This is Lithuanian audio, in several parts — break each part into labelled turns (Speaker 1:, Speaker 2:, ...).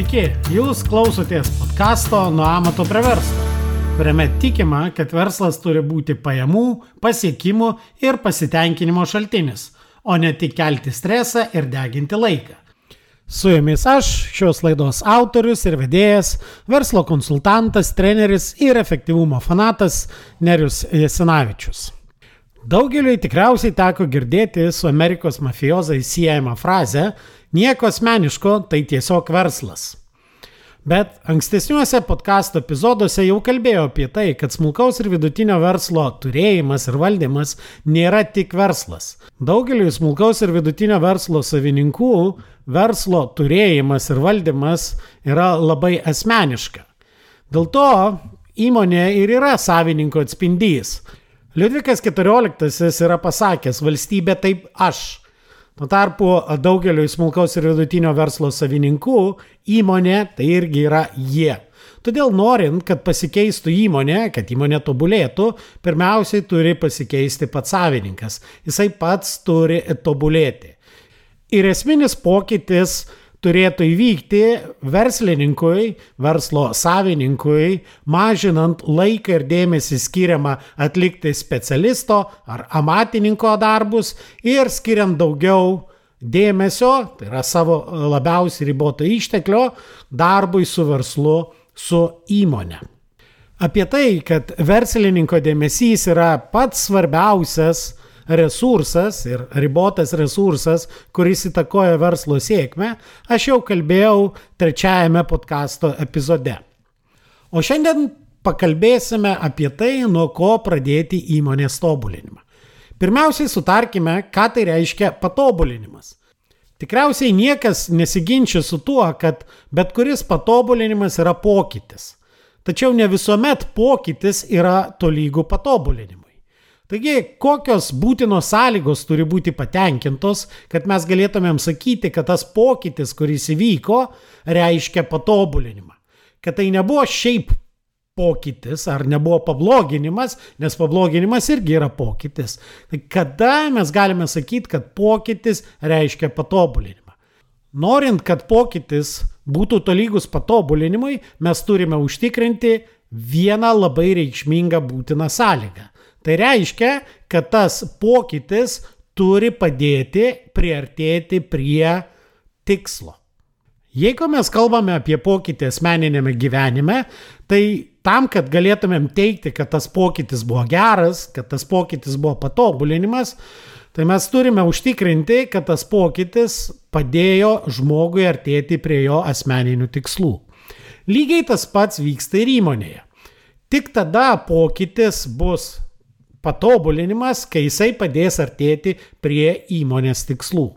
Speaker 1: Sveiki, jūs klausotės podkasto Nuo amato prie verslo, kuriame tikima, kad verslas turi būti pajamų, pasiekimų ir pasitenkinimo šaltinis, o ne tik kelti stresą ir deginti laiką. Su jumis aš, šios laidos autorius ir vedėjas, verslo konsultantas, treneris ir efektyvumo fanatas Nerius Jasinavičius. Daugeliui tikriausiai teko girdėti su Amerikos mafijozai siejama frazė nieko asmeniško, tai tiesiog verslas. Bet ankstesniuose podkastų epizoduose jau kalbėjau apie tai, kad smulkaus ir vidutinio verslo turėjimas ir valdymas nėra tik verslas. Daugeliu smulkaus ir vidutinio verslo savininkų verslo turėjimas ir valdymas yra labai asmeniška. Dėl to įmonė ir yra savininko atspindys. Liudvikas XIV yra pasakęs, valstybė taip aš. Tuo tarpu daugeliu smulkaus ir vidutinio verslo savininkų įmonė tai irgi yra jie. Todėl norint, kad pasikeistų įmonė, kad įmonė tobulėtų, pirmiausiai turi pasikeisti pats savininkas. Jisai pats turi tobulėti. Ir esminis pokytis turėtų įvykti verslininkui, verslo savininkui, mažinant laiką ir dėmesį skiriamą atlikti specialisto ar amatininko darbus ir skiriant daugiau dėmesio, tai yra savo labiausiai riboto išteklio, darbui su verslu, su įmonė. Apie tai, kad verslininko dėmesys yra pats svarbiausias resursas ir ribotas resursas, kuris įtakoja verslo sėkmę, aš jau kalbėjau trečiajame podkasto epizode. O šiandien pakalbėsime apie tai, nuo ko pradėti įmonės tobulinimą. Pirmiausiai sutarkime, ką tai reiškia patobulinimas. Tikriausiai niekas nesiginčia su tuo, kad bet kuris patobulinimas yra pokytis. Tačiau ne visuomet pokytis yra tolygų patobulinimui. Taigi, kokios būtinos sąlygos turi būti patenkintos, kad mes galėtumėm sakyti, kad tas pokytis, kuris įvyko, reiškia patobulinimą. Kad tai nebuvo šiaip pokytis ar nebuvo pabloginimas, nes pabloginimas irgi yra pokytis. Tai kada mes galime sakyti, kad pokytis reiškia patobulinimą? Norint, kad pokytis būtų tolygus patobulinimui, mes turime užtikrinti vieną labai reikšmingą būtiną sąlygą. Tai reiškia, kad tas pokytis turi padėti priartėti prie tikslo. Jeigu mes kalbame apie pokytį asmeninėme gyvenime, tai tam, kad galėtumėm teikti, kad tas pokytis buvo geras, kad tas pokytis buvo patobulinimas, tai mes turime užtikrinti, kad tas pokytis padėjo žmogui artėti prie jo asmeninių tikslų. Lygiai tas pats vyksta ir įmonėje. Tik tada pokytis bus patobulinimas, kai jisai padės artėti prie įmonės tikslų.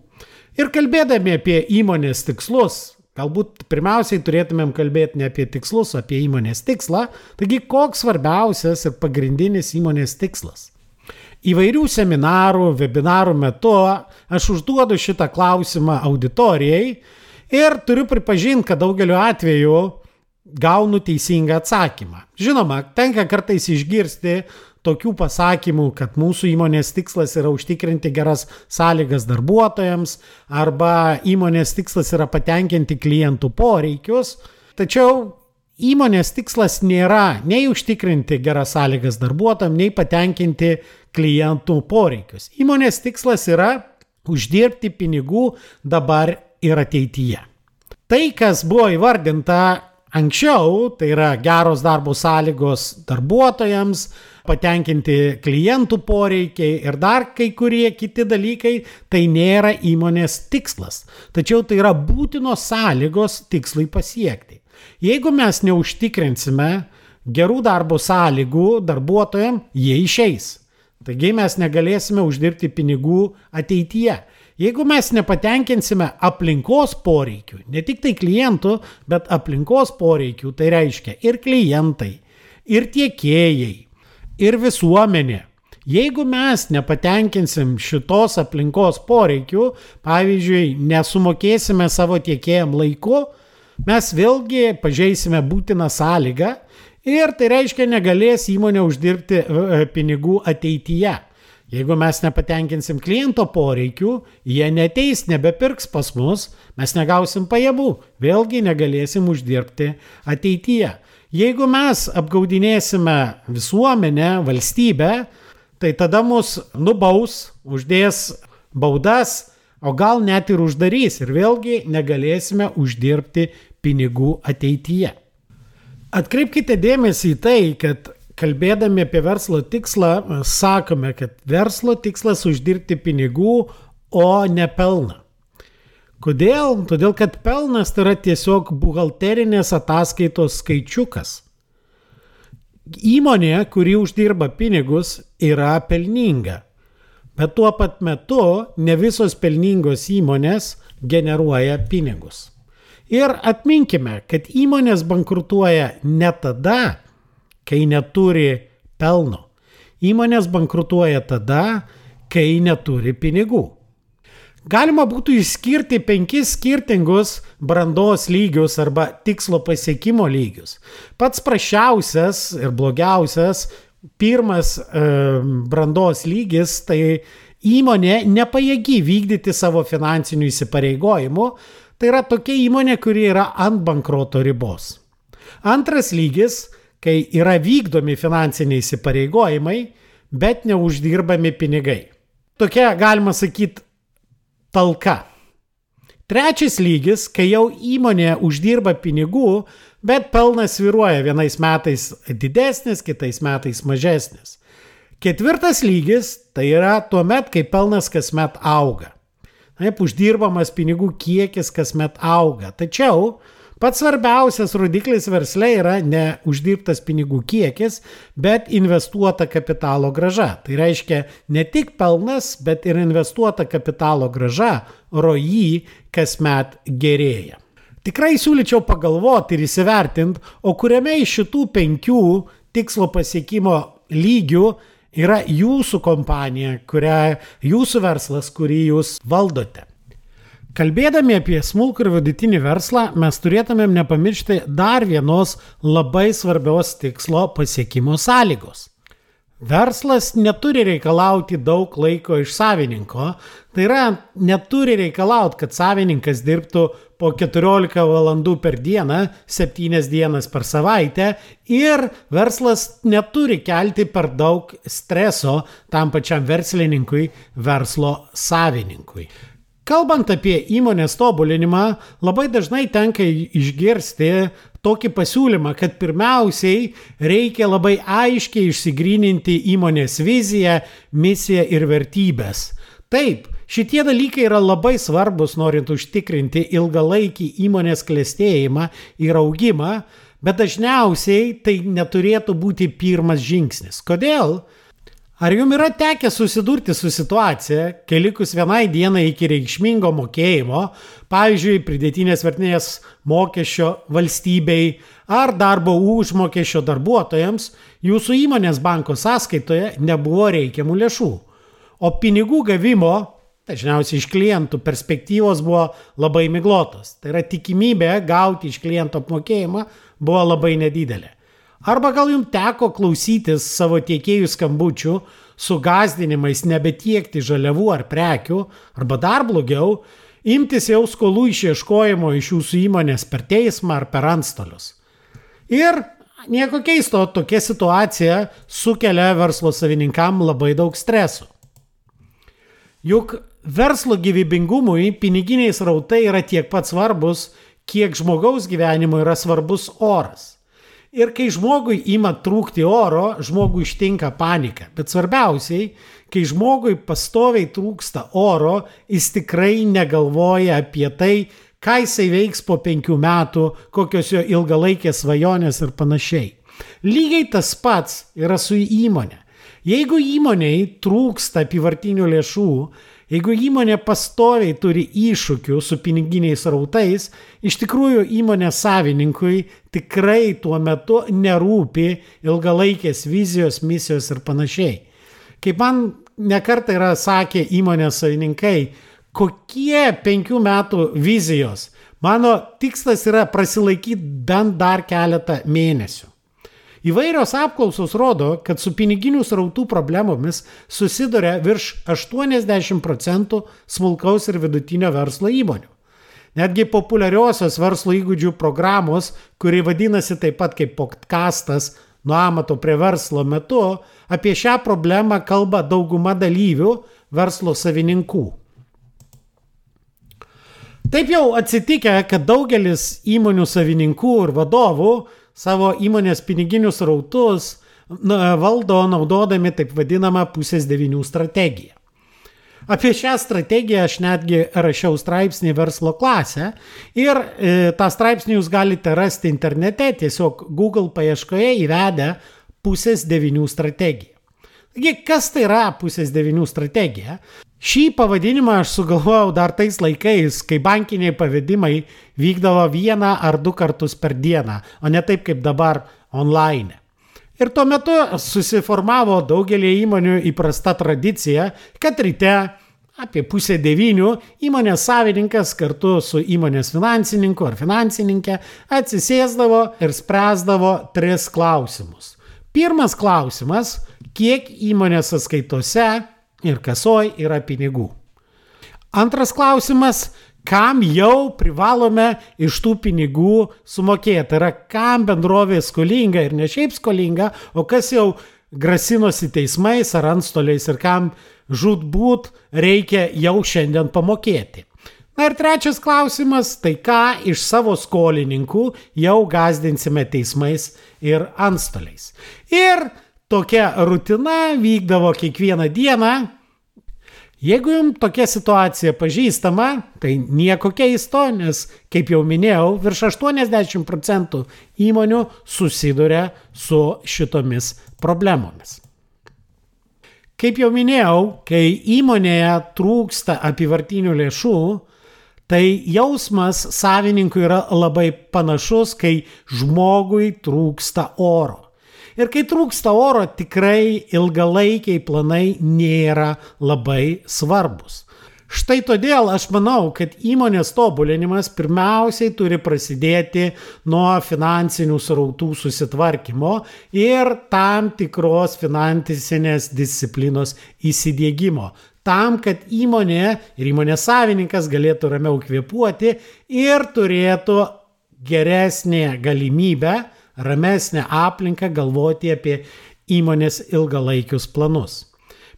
Speaker 1: Ir kalbėdami apie įmonės tikslus, galbūt pirmiausiai turėtumėm kalbėti ne apie tikslus, o apie įmonės tikslą. Taigi, koks svarbiausias ir pagrindinis įmonės tikslas? Įvairių seminarų, webinarų metu aš užduodu šitą klausimą auditorijai ir turiu pripažinti, kad daugeliu atveju gaunu teisingą atsakymą. Žinoma, tenka kartais išgirsti tokių pasakymų, kad mūsų įmonės tikslas yra užtikrinti geras sąlygas darbuotojams arba įmonės tikslas yra patenkinti klientų poreikius. Tačiau įmonės tikslas nėra nei užtikrinti geras sąlygas darbuotojams, nei patenkinti klientų poreikius. Įmonės tikslas yra uždirbti pinigų dabar ir ateityje. Tai, kas buvo įvardinta anksčiau, tai yra geros darbo sąlygos darbuotojams, patenkinti klientų poreikiai ir dar kai kurie kiti dalykai, tai nėra įmonės tikslas. Tačiau tai yra būtinos sąlygos tikslai pasiekti. Jeigu mes neužtikrinsime gerų darbo sąlygų darbuotojams, jie išeis. Taigi mes negalėsime uždirbti pinigų ateityje. Jeigu mes nepatenkinsime aplinkos poreikių, ne tik tai klientų, bet aplinkos poreikių, tai reiškia ir klientai, ir tiekėjai, ir visuomenė. Jeigu mes nepatenkinsim šitos aplinkos poreikių, pavyzdžiui, nesumokėsime savo tiekėjam laiku, mes vėlgi pažeisime būtiną sąlygą ir tai reiškia negalės įmonė uždirbti e, e, pinigų ateityje. Jeigu mes nepatenkinsim kliento poreikių, jie neteis, nebepirks pas mus, mes negausim pajamų, vėlgi negalėsim uždirbti ateityje. Jeigu mes apgaudinėsime visuomenę, valstybę, tai tada mus nubaus, uždės baudas, o gal net ir uždarys ir vėlgi negalėsime uždirbti pinigų ateityje. Atkreipkite dėmesį į tai, kad kalbėdami apie verslo tikslą, sakome, kad verslo tikslas uždirbti pinigų, o ne pelną. Kodėl? Todėl, kad pelnas tai yra tiesiog buhalterinės ataskaitos skaičiukas. Įmonė, kuri uždirba pinigus, yra pelninga. Bet tuo pat metu ne visos pelningos įmonės generuoja pinigus. Ir atminkime, kad įmonės bankrutuoja ne tada, kai neturi pelno. Įmonės bankrutuoja tada, kai neturi pinigų. Galima būtų išskirti penkis skirtingus brandos lygius arba tikslo pasiekimo lygius. Pats prašiausias ir blogiausias pirmas e, brandos lygis, tai įmonė nepajėgi vykdyti savo finansinių įsipareigojimų, tai yra tokia įmonė, kuri yra ant bankroto ribos. Antras lygis, kai yra vykdomi finansiniai įsipareigojimai, bet neuždirbami pinigai. Tokia, galima sakyti, talka. Trečias lygis, kai jau įmonė uždirba pinigų, bet pelnas sviruoja vienais metais didesnis, kitais metais mažesnis. Ketvirtas lygis tai yra tuo met, kai pelnas kasmet auga. Taip, uždirbamas pinigų kiekis kasmet auga. Tačiau Pats svarbiausias rodiklis versle yra ne uždirbtas pinigų kiekis, bet investuota kapitalo graža. Tai reiškia ne tik pelnas, bet ir investuota kapitalo graža, ROI kasmet gerėja. Tikrai siūlyčiau pagalvoti ir įsivertinti, o kuriame iš šitų penkių tikslo pasiekimo lygių yra jūsų kompanija, kurią jūsų verslas, kurį jūs valdote. Kalbėdami apie smulkų ir vidutinį verslą, mes turėtumėm nepamiršti dar vienos labai svarbios tikslo pasiekimo sąlygos. Verslas neturi reikalauti daug laiko iš savininko, tai yra neturi reikalauti, kad savininkas dirbtų po 14 valandų per dieną, 7 dienas per savaitę ir verslas neturi kelti per daug streso tam pačiam verslininkui, verslo savininkui. Kalbant apie įmonės tobulinimą, labai dažnai tenka išgirsti tokį pasiūlymą, kad pirmiausiai reikia labai aiškiai išsigryninti įmonės viziją, misiją ir vertybės. Taip, šitie dalykai yra labai svarbus, norint užtikrinti ilgalaikį įmonės klėstėjimą ir augimą, bet dažniausiai tai neturėtų būti pirmas žingsnis. Kodėl? Ar jums yra tekę susidurti su situacija, kai likus vienai dienai iki reikšmingo mokėjimo, pavyzdžiui, pridėtinės vertinės mokesčio valstybei ar darbo užmokesčio darbuotojams, jūsų įmonės banko sąskaitoje nebuvo reikiamų lėšų, o pinigų gavimo, dažniausiai iš klientų perspektyvos buvo labai miglotos. Tai yra tikimybė gauti iš kliento apmokėjimą buvo labai nedidelė. Arba gal jums teko klausytis savo tiekėjų skambučių su gazdinimais nebetiekti žaliavų ar prekių, arba dar blogiau, imtis jau skolų išieškojimo iš jūsų įmonės per teismą ar per antstolius. Ir nieko keisto, tokia situacija sukelia verslo savininkam labai daug streso. Juk verslo gyvybingumui piniginiai srautai yra tiek pat svarbus, kiek žmogaus gyvenimo yra svarbus oras. Ir kai žmogui ima trūkti oro, žmogui ištinka panika. Bet svarbiausiai, kai žmogui pastoviai trūksta oro, jis tikrai negalvoja apie tai, ką jisai veiks po penkių metų, kokios jo ilgalaikės svajonės ir panašiai. Lygiai tas pats yra su įmonė. Jeigu įmoniai trūksta apivartinių lėšų, Jeigu įmonė pastoviai turi iššūkių su piniginiais rautais, iš tikrųjų įmonės savininkui tikrai tuo metu nerūpi ilgalaikės vizijos, misijos ir panašiai. Kaip man nekartai yra sakę įmonės savininkai, kokie penkių metų vizijos. Mano tikslas yra prasilaikyti bent dar keletą mėnesių. Įvairios apklausos rodo, kad su piniginių srautų problemomis susiduria virš 80 procentų smulkaus ir vidutinio verslo įmonių. Netgi populiariosios verslo įgūdžių programos, kuri vadinasi taip pat kaip podcastas nuo amato prie verslo metu, apie šią problemą kalba dauguma dalyvių verslo savininkų. Taip jau atsitikę, kad daugelis įmonių savininkų ir vadovų savo įmonės piniginius rautus valdo naudodami taip vadinamą pusės devinių strategiją. Apie šią strategiją aš netgi rašiau straipsnį verslo klasę ir e, tą straipsnį jūs galite rasti internete, tiesiog Google paieškoje įvedę pusės devinių strategiją. Taigi, kas tai yra pusės devinių strategija? Šį pavadinimą aš sugalvojau dar tais laikais, kai bankiniai pavedimai vykdavo vieną ar du kartus per dieną, o ne taip kaip dabar online. Ir tuo metu susiformavo daugelį įmonių įprasta tradicija, kad ryte apie pusę devynių įmonės savininkas kartu su įmonės finansininku ar finansininkė atsisėsdavo ir spręsdavo tris klausimus. Pirmas klausimas - kiek įmonės sąskaitose ir kasoj yra pinigų. Antras klausimas, kam jau privalome iš tų pinigų sumokėti. Tai yra, kam bendrovė skolinga ir ne šiaip skolinga, o kas jau grasinosi teismais ar antstoliais ir kam žudbūt reikia jau šiandien pamokėti. Na ir trečias klausimas, tai ką iš savo skolininkų jau gazdinsime teismais ir antstoliais. Ir tokia rutina vykdavo kiekvieną dieną. Jeigu jums tokia situacija pažįstama, tai nieko keisto, nes, kaip jau minėjau, virš 80 procentų įmonių susiduria su šitomis problemomis. Kaip jau minėjau, kai įmonėje trūksta apivartinių lėšų, tai jausmas savininkui yra labai panašus, kai žmogui trūksta oro. Ir kai trūksta oro, tikrai ilgalaikiai planai nėra labai svarbus. Štai todėl aš manau, kad įmonės tobulinimas pirmiausiai turi prasidėti nuo finansinių srautų susitvarkymo ir tam tikros finansinės disciplinos įsidėgymo. Tam, kad įmonė ir įmonės savininkas galėtų ramiau kvepuoti ir turėtų geresnę galimybę ramesnę aplinką galvoti apie įmonės ilgalaikius planus.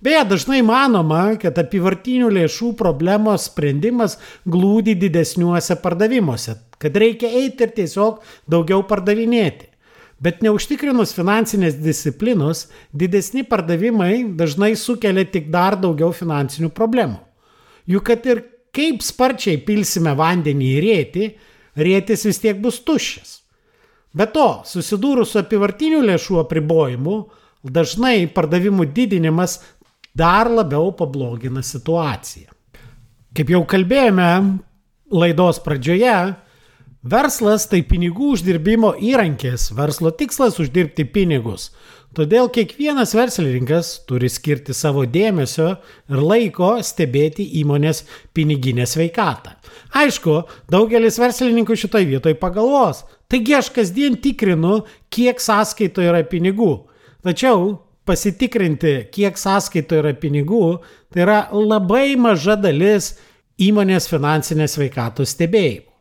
Speaker 1: Beje, dažnai manoma, kad apivartinių lėšų problemos sprendimas glūdi didesniuose pardavimuose, kad reikia eiti ir tiesiog daugiau pardavinėti. Bet neužtikrinus finansinės disciplinos, didesni pardavimai dažnai sukelia tik dar daugiau finansinių problemų. Juk kad ir kaip sparčiai pilsime vandenį į rėtį, rėtis vis tiek bus tuščias. Be to, susidūrus su apivartinių lėšų apribojimu, dažnai pardavimų didinimas dar labiau pablogina situaciją. Kaip jau kalbėjome laidos pradžioje, verslas tai pinigų uždirbimo įrankis, verslo tikslas uždirbti pinigus. Todėl kiekvienas verslininkas turi skirti savo dėmesio ir laiko stebėti įmonės piniginę sveikatą. Aišku, daugelis verslininkų šitoje vietoje pagalvos, taigi aš kasdien tikrinu, kiek sąskaitoje yra pinigų. Tačiau pasitikrinti, kiek sąskaitoje yra pinigų, tai yra labai maža dalis įmonės finansinės veikatos stebėjimų.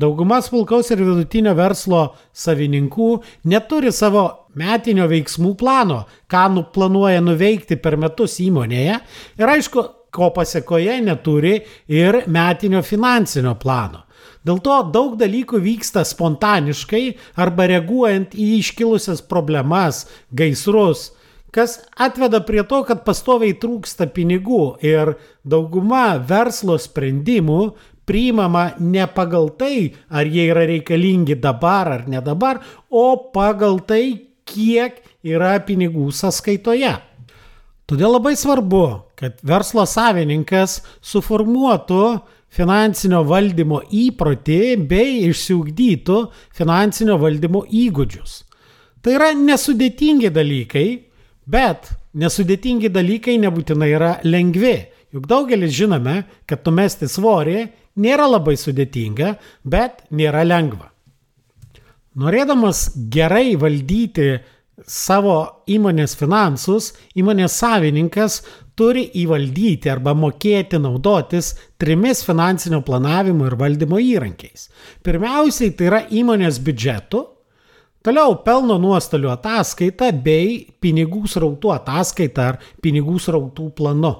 Speaker 1: Dauguma smulkaus ir vidutinio verslo savininkų neturi savo metinio veiksmų plano, ką nu planuoja nuveikti per metus įmonėje ir aišku, ko pasiekoje neturi ir metinio finansinio plano. Dėl to daug dalykų vyksta spontaniškai arba reaguojant į iškilusias problemas, gaisrus, kas atveda prie to, kad pastoviai trūksta pinigų ir dauguma verslo sprendimų priimama ne pagal tai, ar jie yra reikalingi dabar ar ne dabar, o pagal tai, kiek yra pinigų sąskaitoje. Todėl labai svarbu, kad verslo savininkas suformuotų finansinio valdymo įprotį bei išsiugdytų finansinio valdymo įgūdžius. Tai yra nesudėtingi dalykai, bet nesudėtingi dalykai nebūtinai yra lengvi. Juk daugelis žinome, kad numesti svorį nėra labai sudėtinga, bet nėra lengva. Norėdamas gerai valdyti savo įmonės finansus, įmonės savininkas turi įvaldyti arba mokėti naudotis trimis finansinio planavimo ir valdymo įrankiais. Pirmiausiai tai yra įmonės biudžetu, toliau pelno nuostolių ataskaita bei pinigų srautų ataskaita ar pinigų srautų planu.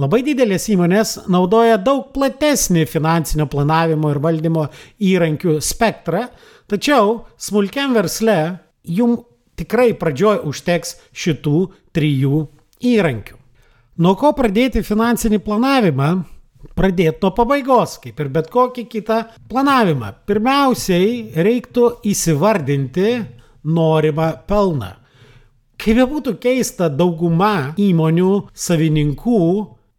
Speaker 1: Labai didelės įmonės naudoja daug platesnį finansinio planavimo ir valdymo įrankių spektrą, tačiau smulkiam versle jum tikrai pradžioj užteks šitų trijų įrankių. Nuo ko pradėti finansinį planavimą? Pradėti nuo pabaigos, kaip ir bet kokį kitą planavimą. Pirmiausiai reiktų įsivardinti norimą pelną. Kaip bebūtų keista, dauguma įmonių savininkų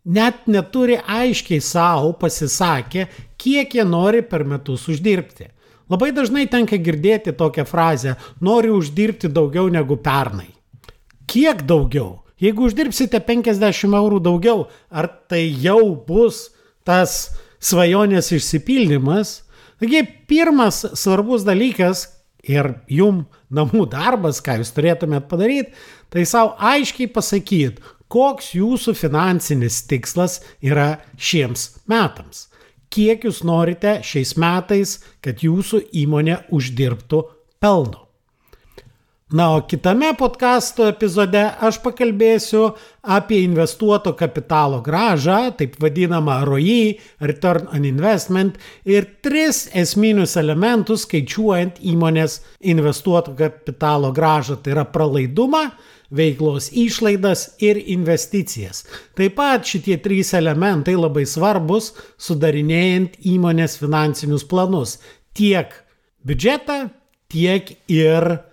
Speaker 1: net neturi aiškiai savo pasisakę, kiek jie nori per metus uždirbti. Labai dažnai tenka girdėti tokią frazę - noriu uždirbti daugiau negu pernai. Kiek daugiau? Jeigu uždirbsite 50 eurų daugiau, ar tai jau bus tas svajonės išsipildymas? Taigi pirmas svarbus dalykas ir jum namų darbas, ką jūs turėtumėt padaryti, tai savo aiškiai pasakyti, koks jūsų finansinis tikslas yra šiems metams. Kiek jūs norite šiais metais, kad jūsų įmonė uždirbtų pelno. Na, o kitame podkasto epizode aš pakalbėsiu apie investuoto kapitalo gražą, taip vadinamą ROI, Return on Investment, ir tris esminius elementus skaičiuojant įmonės investuoto kapitalo gražą. Tai yra pralaidumą, veiklos išlaidas ir investicijas. Taip pat šitie trys elementai labai svarbus sudarinėjant įmonės finansinius planus - tiek biudžetą, tiek ir